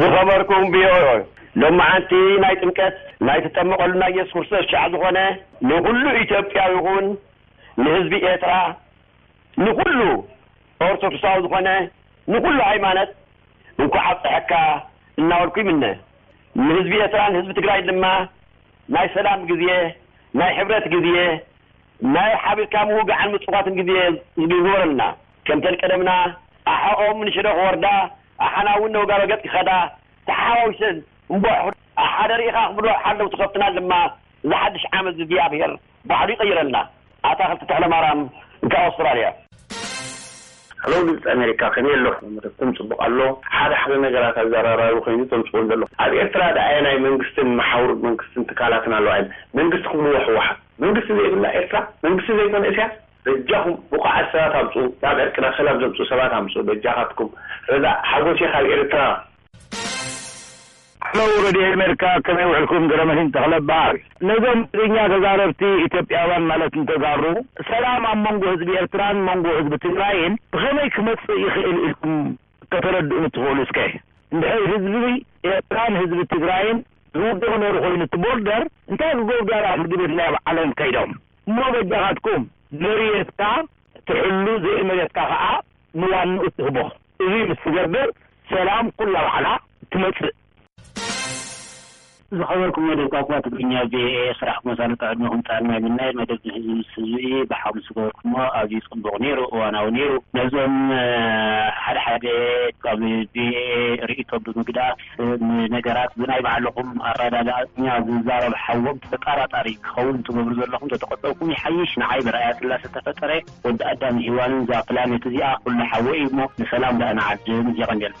ዝኸበርኩም ቪኦኤ ሎምዓንቲ ናይ ጥምቀት ናይ ትጠመቐሉ ናይ የሱስ ክርስቶስ ሻዕ ዝኾነ ንኹሉ ኢትዮጵያዊ ይኹን ንህዝቢ ኤርትራ ንኹሉ ኦርቶዶክሳዊ ዝኾነ ንኹሉ ሃይማኖት እንኳዕ ኣብፀሐካ እናበልኩ ይምነ ንህዝቢ ኤርትራን ህዝቢ ትግራይን ድማ ናይ ሰላም ግዜ ናይ ሕብረት ግዜ ናይ ሓቢርካ ምውጋዕን ምጽዋትን ግዜ ዝግበረልና። ከምተን ቀደምና ኣሓኦም ንሽረ ክወርዳ ኣሓና እውን ነውጋበ ገጽ ክኸዳ ተሓዋዊሰን እምቧሕ ኣሓደ ርኢኻ ክብሉ ሓለውቲ ከብትና ድማ እዛ ሓድሽ ዓመት ዝግዚኣብሄር ባዕሉ ይቀይረልና ኣታኽልቲ ተኽለማርያም ካብ ኣውስትራልያ። Hello ድምጺ ኣሜሪካ ከመይ ኣለኹም መደብኩም ጽቡቕ ኣሎ ሓደ ሓደ ነገራት ኣዛራራቢ ኮይኑ ተምጽእዎ ዘለኹም ኣብ ኤርትራ ዳኣ ኣየናይ መንግስትን መሓውር መንግስትን ትካላትን ኣለዋ ኢል መንግስቲ ክብልዎ ሕዋሓት መንግስቲ ዘይብላ ኤርትራ መንግስቲ ዘይኮነ እስያስ በጃኹም ብቁዓት ሰባት ኣምጹኡ ናብ ዕርቅና ሰላም ዘምጹኡ ሰባት ኣምጹኡ በጃኻትኩም ረዛእ ሓጎሴ ካብ ኤርትራ። Hello ረድዮ ኤሜርካ ከመይ ውዕልኩም ገረመዲን ተኽለ እባሃል ነዞም ትግርኛ ተዛረብቲ ኢትዮጵያውያን ማለት ንተጋሩ ሰላም ኣብ መንጎ ህዝቢ ኤርትራን መንጎ ህዝቢ ትግራይን ብኸመይ ክመጽእ ይኽእል ኢልኩም ከተረድኡኒ ትኽእሉ እስከ እንድሕር ህዝቢ ኤርትራን ህዝቢ ትግራይን ዝውድኡ ነሩ ኮይኑ እቲ ቦርደር እንታይ ክገብሩ ዳርጋ ፍርዲ ቤት ናይ ኣብ ዓለም ከይዶም እሞ በጃካትኩም መርየትካ ትሕሉ ዘይ መርየትካ ከኣ ንዋንኡ ትህቦ እዙይ ምስ ትገብር ሰላም ኩላ ባዕላ ትመጽእ። ዝኸበርኩም መደብ ቋንቋ ትግርኛ ቪኦኤ ስራሕኩም ኣሳልጦ ዕድመኹም ጥዕና ይምነ መደብ ንህዝቢ ምስ ህዝቢ ብሓብሪ ዝገበርኩሞ ኣዝዩ ጽቡቕ ኔሩ እዋናዊ ኔሩ ነዞም ሓደ ሓደ ካብ ቪኦኤ ሪኢቶ ብምግዳፍ ንነገራት ብናይ ባዕልኹም ኣረዳዳእኛ ዝዛረብ ሓዎም ተጣራጣሪ ክኸውን ትገብሩ ዘለኹም ተተቆጠብኩም ይሓይሽ ንዓይ ብርኣያ ስላሰ ዝተፈጠረ ወዲ ኣዳምን ሂዋንን እዛ ፕላኔት እዚኣ ኩሉ ሓወይ እዩ እሞ ንሰላም ዳኣ ንዓድም የቀንየልና።